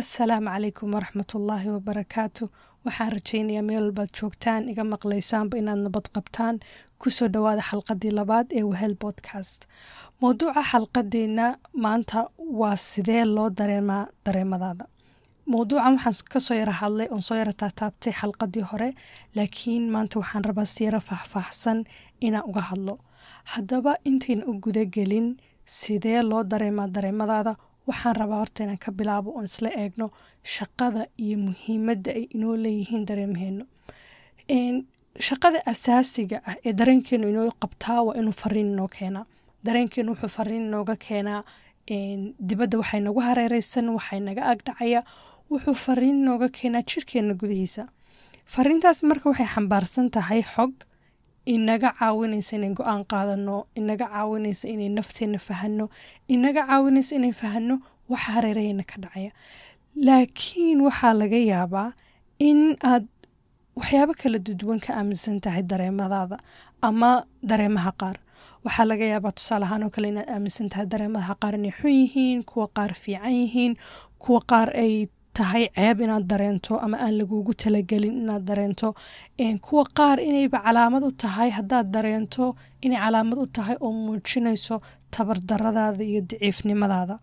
assalaamu calaykum waraxmatullaahi wabarakaatu waxaan rajaynayaa meel walbaad joogtaan iga maqlaysaanba inaad nabad qabtaan ku soo dhowaada xalqadii labaad ee wahel podcast. Mowduuca xalqadeenna maanta waa sidee loo dareemaa dareemadaada. Mowduucan waxaan ka soo yara hadlay oon soo yara taataabtay xalqadii hore laakiin maanta waxaan rabaa si yaro faahfaahsan inaan uga hadlo. Haddaba intayna u gudagelin sidee loo dareemaa dareemadaada waxaan rabaa horta inaan ka bilaabo oon isla eegno shaqada iyo muhiimadda ay inoo leeyihiin dareemaheeno shaqada asaasiga ah ee dareenkeenu inoo qabtaa waa inuu fariin inoo keenaa. Dareenkeenu wuxuu fariin inooga keenaa dibadda waxay nagu hareereysan waxay naga agdhacaya wuxuu fariin inooga keenaa jirkeena gudihiisa. Fariintaas marka waxay xambaarsan tahay xog inaga caawinaysa inay go'aan qaadano inaga caawinaysa inay nafteena fahano inaga caawinaysa inay fahano waxa hareeraheyna ka dhacaya. Laakiin waxaa laga yaabaa in aad waxyaabo kala duduwan ka aaminsan tahay dareemadaada ama dareemaha qaar. Waxaa laga yaabaa tusaale ahaan oo kale inaad aaminsan tahay dareemadaha qaar inay xun yihiin kuwa qaar fiican yihiin kuwa qaar ay tahay ceeb inaad dareento ama aan lagugu talagelin inaad dareento. Kuwa qaar inayba calaamad u tahay haddaad dareento inay calaamad u tahay oo muujinayso tabardaradaada iyo daciifnimadaada.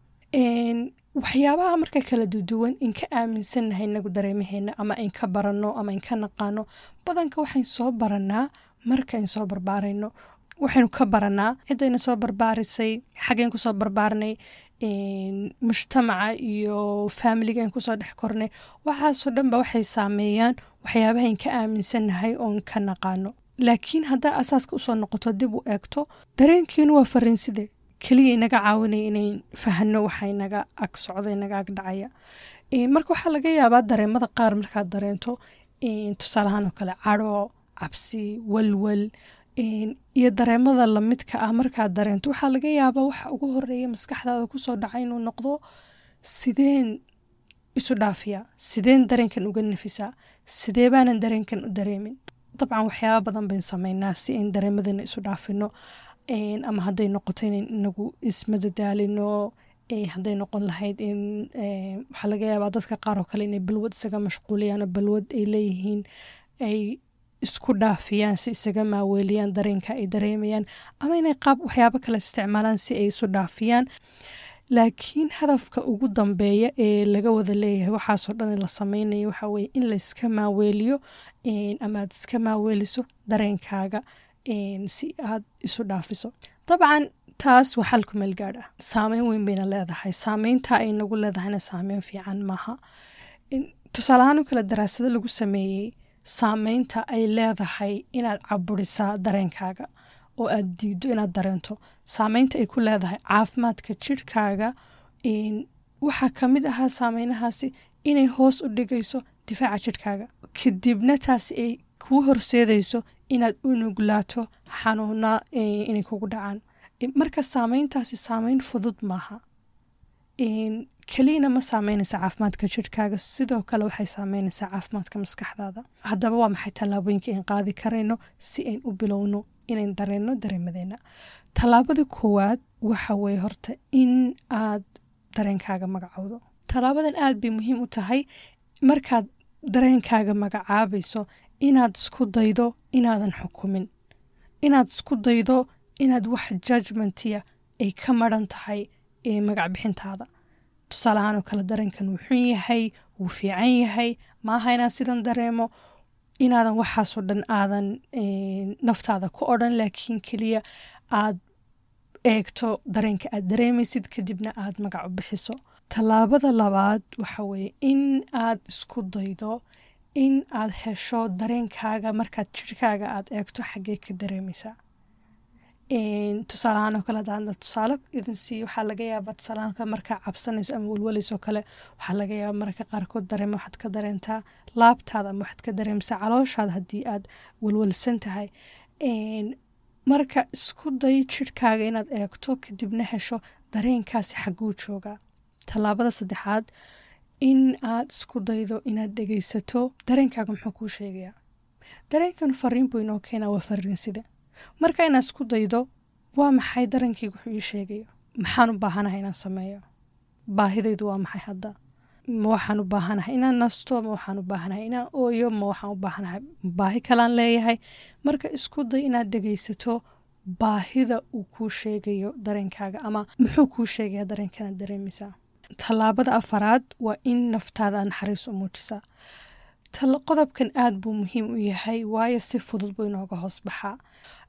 Waxyaabaha marka kala duduwan inka aaminsannahay inagu dareemaheena ama inka baranno ama inka naqaano badanka waxayn soo baranaa markayn soo barbaarayno. Waxaynu ka baranaa ciddayna soo barbaarisay xaggayn ku soo barbaarinay mujtamaca iyo faamiligayn ku soo dhex kornay. Waxaasoo dhanba waxay saameeyaan waxyaabahayn ka aaminsannahay oon ka naqaano. Laakiin haddaa asaaska u soo noqoto dib u eegto dareenkiinu waa fariinside keliya inaga caawinaya inayn fahano waxa inaga ag socda inaga ag dhacaya. Marka waxaa laga yaabaa dareemada qaar markaad dareento tusaalahaan oo kale cadho cabsi walwal iyo dareemada lamidka ah markaad dareento waxaa laga yaabaa waxa ugu horreeya maskaxdaada ku soo dhaca inuu noqdo sideen isu dhaafiyaa sideen dareenkan uga nafisaa sidee baanan dareenkan u dareemin. Dabcan waxyaaba badan bayn sameynaa si ayn dareemadana isu dhaafino ama hadday noqoto inayn inagu ismadadaalino hadday noqon lahayd in waxaa laga yaabaa dadka qaar kale inay balwad isaga mashquuliyaan balwad ay leeyihiin ay isku dhaafiyaan si isaga maaweeliyaan dareenka ay dareemayaan ama inay qaab waxyaabo kale isticmaalaan si ay isu dhaafiyaan. Laakiin hadafka ugu dambeeya ee laga wada leeyahay waxaasoo dhan la sameynayo waxa weye in layska maaweeliyo ama iska maaweeliso dareenkaaga si aad isu dhaafiso. Dabcan taas waa xal ku meel gaadh ah. Saameyn weyn bayna leedahay. Saameynta ay nagu leedahayna saameyn fiican maaha. Tusaaleahaan oo kale daraasado lagu sameeyey saameynta ay leedahay inaad caburisaa dareenkaaga oo aad diido inaad dareento. Saameynta ay ku leedahay caafimaadka jirhkaaga waxaa ka mid ahaa saameynahaasi inay hoos u dhigayso difaaca jirhkaaga kadibna taasi ay kuu horseedayso inaad u nuglaato xanuuna inay kugu dhacaan. Marka saameyntaasi saameyn fudud maaha keliyana ma saameynaysa caafimaadka jirhkaaga sidoo kale waxay saameynaysaa caafimaadka maskaxdaada. Haddaba waa maxay tallaabooyinka ayn qaadi karayno si ayn u bilowno inayn dareenno dareemadeena tallaabada koowaad waxa weye horta in aad dareenkaaga magacowdo. Tallaabadan aad bay muhiim u tahay. Markaad dareenkaaga magacaabayso inaad isku daydo inaadan xukumin. Inaad isku daydo inaad wax judgmentiya ay ka maran tahay magac bixintaada tusaale ahaan oo kale dareenkan wuu xun yahay wuu fiican yahay maaha inaan sidan dareemo inaadan waxaasoo dhan aadan naftaada ku odhan laakiin keliya aad eegto dareenka aad dareemaysid kadibna aad magac u bixiso. Tallaabada labaad waxa weeye in aad isku daydo in aad hesho dareenkaaga markaad jirhkaaga aad eegto xaggee ka dareemaysaa tusaalahaan oo kale hadaan tusaale idin siiyo waxaa laga yaabaa tusaalahaan kale markaa cabsanayso ama walwalaysoo kale waxaa laga yaabaa mararka qaarkood dareema waxaad ka dareentaa laabtaada ama waxaad ka dareemaysaa calooshaada haddii aad walwalsan tahay. Marka isku day jirhkaaga inaad eegto kadibna hesho dareenkaasi xagguu joogaa. Tallaabada saddexaad in aad isku daydo inaad dhegaysato dareenkaaga muxuu kuu sheegayaa? Dareenkan fariin buu keenaa waa fariin sida marka inaad isku daydo waa maxay dareenkayga wuxuu ii sheegayo? Maxaan u baahanahay inaan sameeyo? Baahidaydu waa maxay hadda? Ma waxaan u baahanahay inaan nasto? Ma waxaan u baahanahay inaan ooyo? Ma waxaan u baahanahay baahi kalaan leeyahay? Marka isku day inaad dhegaysato baahida uu kuu sheegayo dareenkaaga ama muxuu kuu sheegaya dareenkanaad dareemaysaa tallaabada afaraad waa in naftaada naxariis u muujisaa qodobkan aad buu muhiim u yahay waayo si fudud buu inooga hoos baxaa.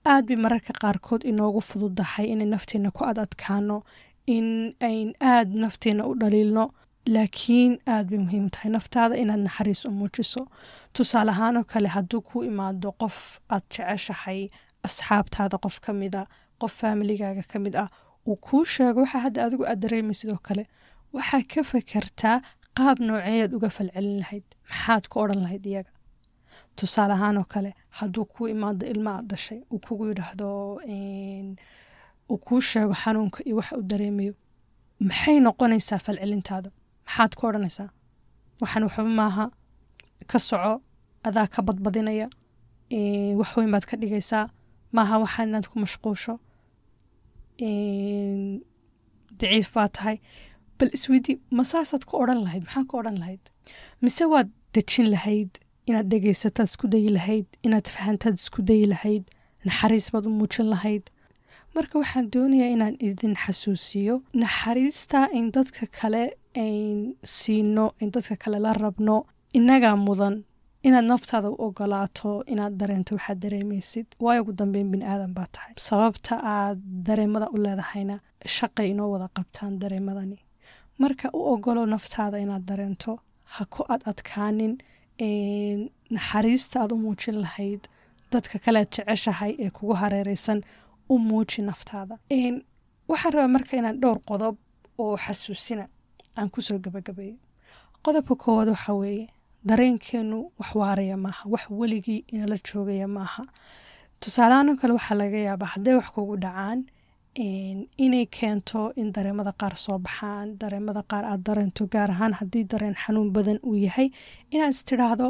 Aad bay mararka qaarkood inoogu fududahay inay nafteena ku ad adkaano in ayn aad nafteena u dhaliilno laakiin aad bay muhiim tahay naftaada inaad naxariis u muujiso. Tusaale ahaanoo kale hadduu ku imaado qof aad jeceshahay asxaabtaada qof ka mid a qof faamiligaaga ka mid ah uu kuu sheego waxa hadda adigu aad dareemay sidoo kale. Waxaa ka fakertaa qaab nooceeyaad uga falcelin lahayd. Maxaad ku odhan lahayd iyaga? Tusaale ahaanoo kale hadduu kuu imaado ilma aad dhashay uu kugu yidhaahdo uu kuu sheego xanuunka iyo waxa uu dareemayo maxay noqonaysaa falcelintaada? Maxaad ku odhanaysaa? Waxaan waxba maaha ka soco adaa ka badbadinaya. Wax weyn baad ka dhigaysaa. Maaha waxaan inaad ku mashquusho. Daciif baa tahay bal isweydii ma saasaad ku odhan lahayd maxaa ku odhan lahayd mise waad dejin lahayd inaad dhegaysataad isku dayi lahayd inaad fahantaad isku dayi lahayd naxariis baad u muujin lahayd marka waxaan doonayaa inaan idin xasuusiyo naxariista in dadka kale ayn siino in dadka kale la rabno innagaa mudan inaad naftaada u ogolaato inaad dareento waxaad dareemaysid waayo ugu dambeyn bini aadan baa tahay sababta aad dareemada u leedahayna shaqay inoo wada qabtaan dareemadani marka u ogolo naftaada inaad dareento ha ku ad adkaanin naxariista aad u muujin lahayd dadka kalead jeceshahay ee kugu hareereysan u muuji naftaada. Waxaan rabaa marka inaan dhowr qodob oo xasuusina aan ku soo gabagabeeyo. Qodobka koowaad waxa weeye dareenkeenu wax waaraya maaha wax weligii inala joogaya maaha. Tusaaleaanoo kale waxaa laga yaabaa hadday wax kugu dhacaan inay keento in dareemada qaar soo baxaan. Dareemada qaar aad dareento gaar ahaan haddii dareen xanuun badan uu yahay. Inaad istidhaahdo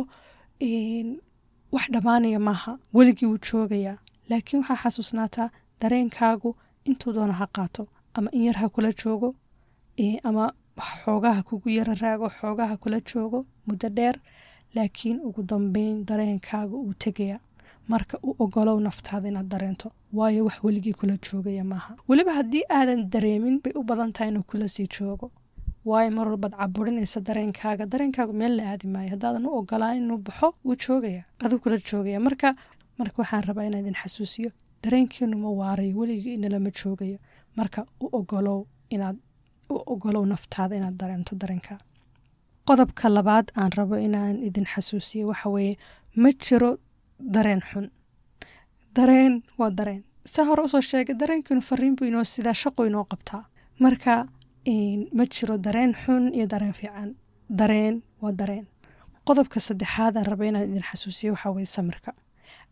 wax dhammaanaya maaha weligii wuu joogayaa. Laakiin waxaa xasuusnaataa dareenkaagu intuu doona ha qaato ama in yar ha kula joogo ama xoogaha kugu yara raago xoogaha kula joogo muddo dheer. Laakiin ugu dambeyn dareenkaaga uu tegaya marka u ogolow naftaada inaad dareento waayo wax weligii kula joogaya maaha. Weliba haddii aadan dareemin bay u badan tahay inuu kula sii joogo. Waayo mar walbaad caburinaysa dareenkaaga. Dareenkaagu meel la aadi maayo. Haddaadan u ogolaan inuu baxo wuu joogaya. Aduu kula joogaya. Marka marka waxaan rabaa inaa idin xasuusiyo dareenkeenu ma waarayo weligii inalama joogayo. Marka u ogolow inaad u ogolow naftaada inaad dareento dareenka qodobka labaad aan rabo inaan idin xasuusiyo waxa weeye ma jiro dareen xun. Dareen waa dareen. Saa hore u soo sheegay dareenkeenu fariin buu inoo sidaa shaqo inoo qabtaa. Marka ma jiro dareen xun iyo dareen fiican. Dareen waa dareen. Qodobka saddexaad aan raba inaan idin xasuusiyo waxaa samirka.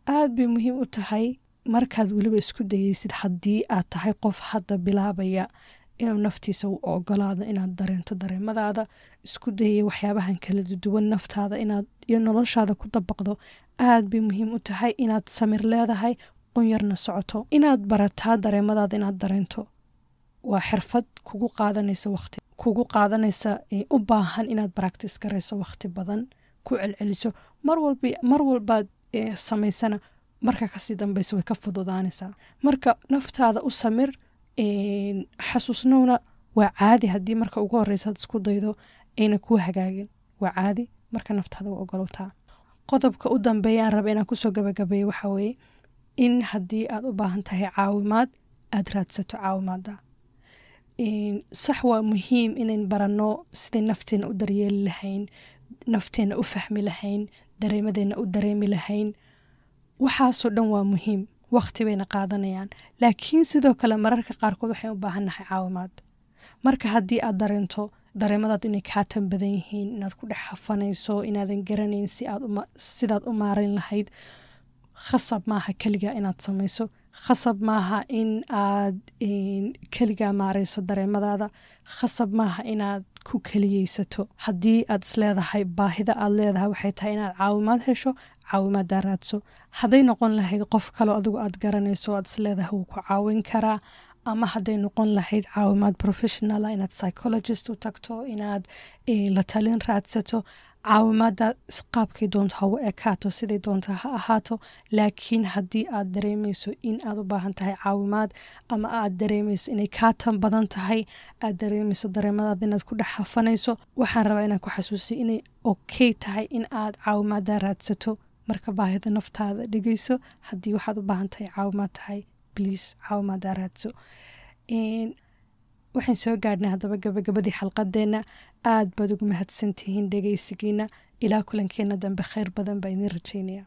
Aad bay muhiim u tahay markaad weliba isku dayeysid haddii aad tahay qof hadda bilaabaya inuu naftiisa u ogolaado inaad dareento dareemadaada isku dayaya waxyaabahan kala duwan naftaada inaad iyo noloshaada ku dabaqdo aad bay muhiim u tahay inaad samir leedahay qunyarna socoto. Inaad barataa dareemadaada inaad dareento. Waa xirfad kugu qaadanaysa waqti kugu qaadanaysa u baahan inaad baractis garayso waqti badan ku celceliso. Mar walbaad samaysana marka ka sii dambeysa way ka fududaanaysaa. Marka naftaada u samir xasuusnowna waa caadi haddii marka ugu horeysaad isku daydo ayna kuu hagaagin. Waa caadi marka naftaada waa ogolowtaa qodobka u dambeeya aan raba inaan ku soo gabagabeeyo waxaa weeye in haddii aad u baahan tahay caawimaad aad raadsato caawimaada sax waa muhiim inayn baranno siday nafteena u daryeeli lahayn nafteena u fahmi lahayn dareemadeenna u dareemi lahayn. Waxaasoo dhan waa muhiim waqti bayna qaadanayaan. Laakiin sidoo kale mararka qaarkood waxay u baahannahay caawimaad. Marka haddii aad dareento dareemadaad inay kaa tan yihiin inaad ku dhex hafanayso inaadan garanayn sidaad u maarayn lahayd. Khasab maaha keligaa inaad samayso. Khasab maaha in aad keligaa maarayso dareemadaada. Khasab maaha inaad ku keliyeysato haddii aad isleedahay baahida aad leedahay waxay tahay inaad caawimaad hesho caawimaaddaa raadso hadday noqon lahayd qof kaleo adigu aad garanayso aad isleedahay wuu ku caawin karaa ama hadday noqon lahayd caawimaad professionala inaad psychologist u tagto inaad la talin raadsato caawimaada qaabkay doonto ha u ekaato siday doonto ha ahaato. Laakiin haddii aad dareemayso in aad u baahan tahay caawimaad ama aad dareemayso inay kaa badan tahay aad dareemayso dareemadaada inaad ku dhex hafanayso waxaan rabaa inaan ku xasuusiya inay okey tahay in aad caawimaada raadsato. Marka baahida naftaada dhegeyso haddii waxaad u baahan tahay caawimaad tahay bliis caawimaada raadso waxaan soo gaadhnay haddaba gabagabadii xalqadeena. Aad baad ugu mahadsantihiin dhegeysigiina. Ilaa kulankeena dambe kheyr badan baa idiin rajeynaya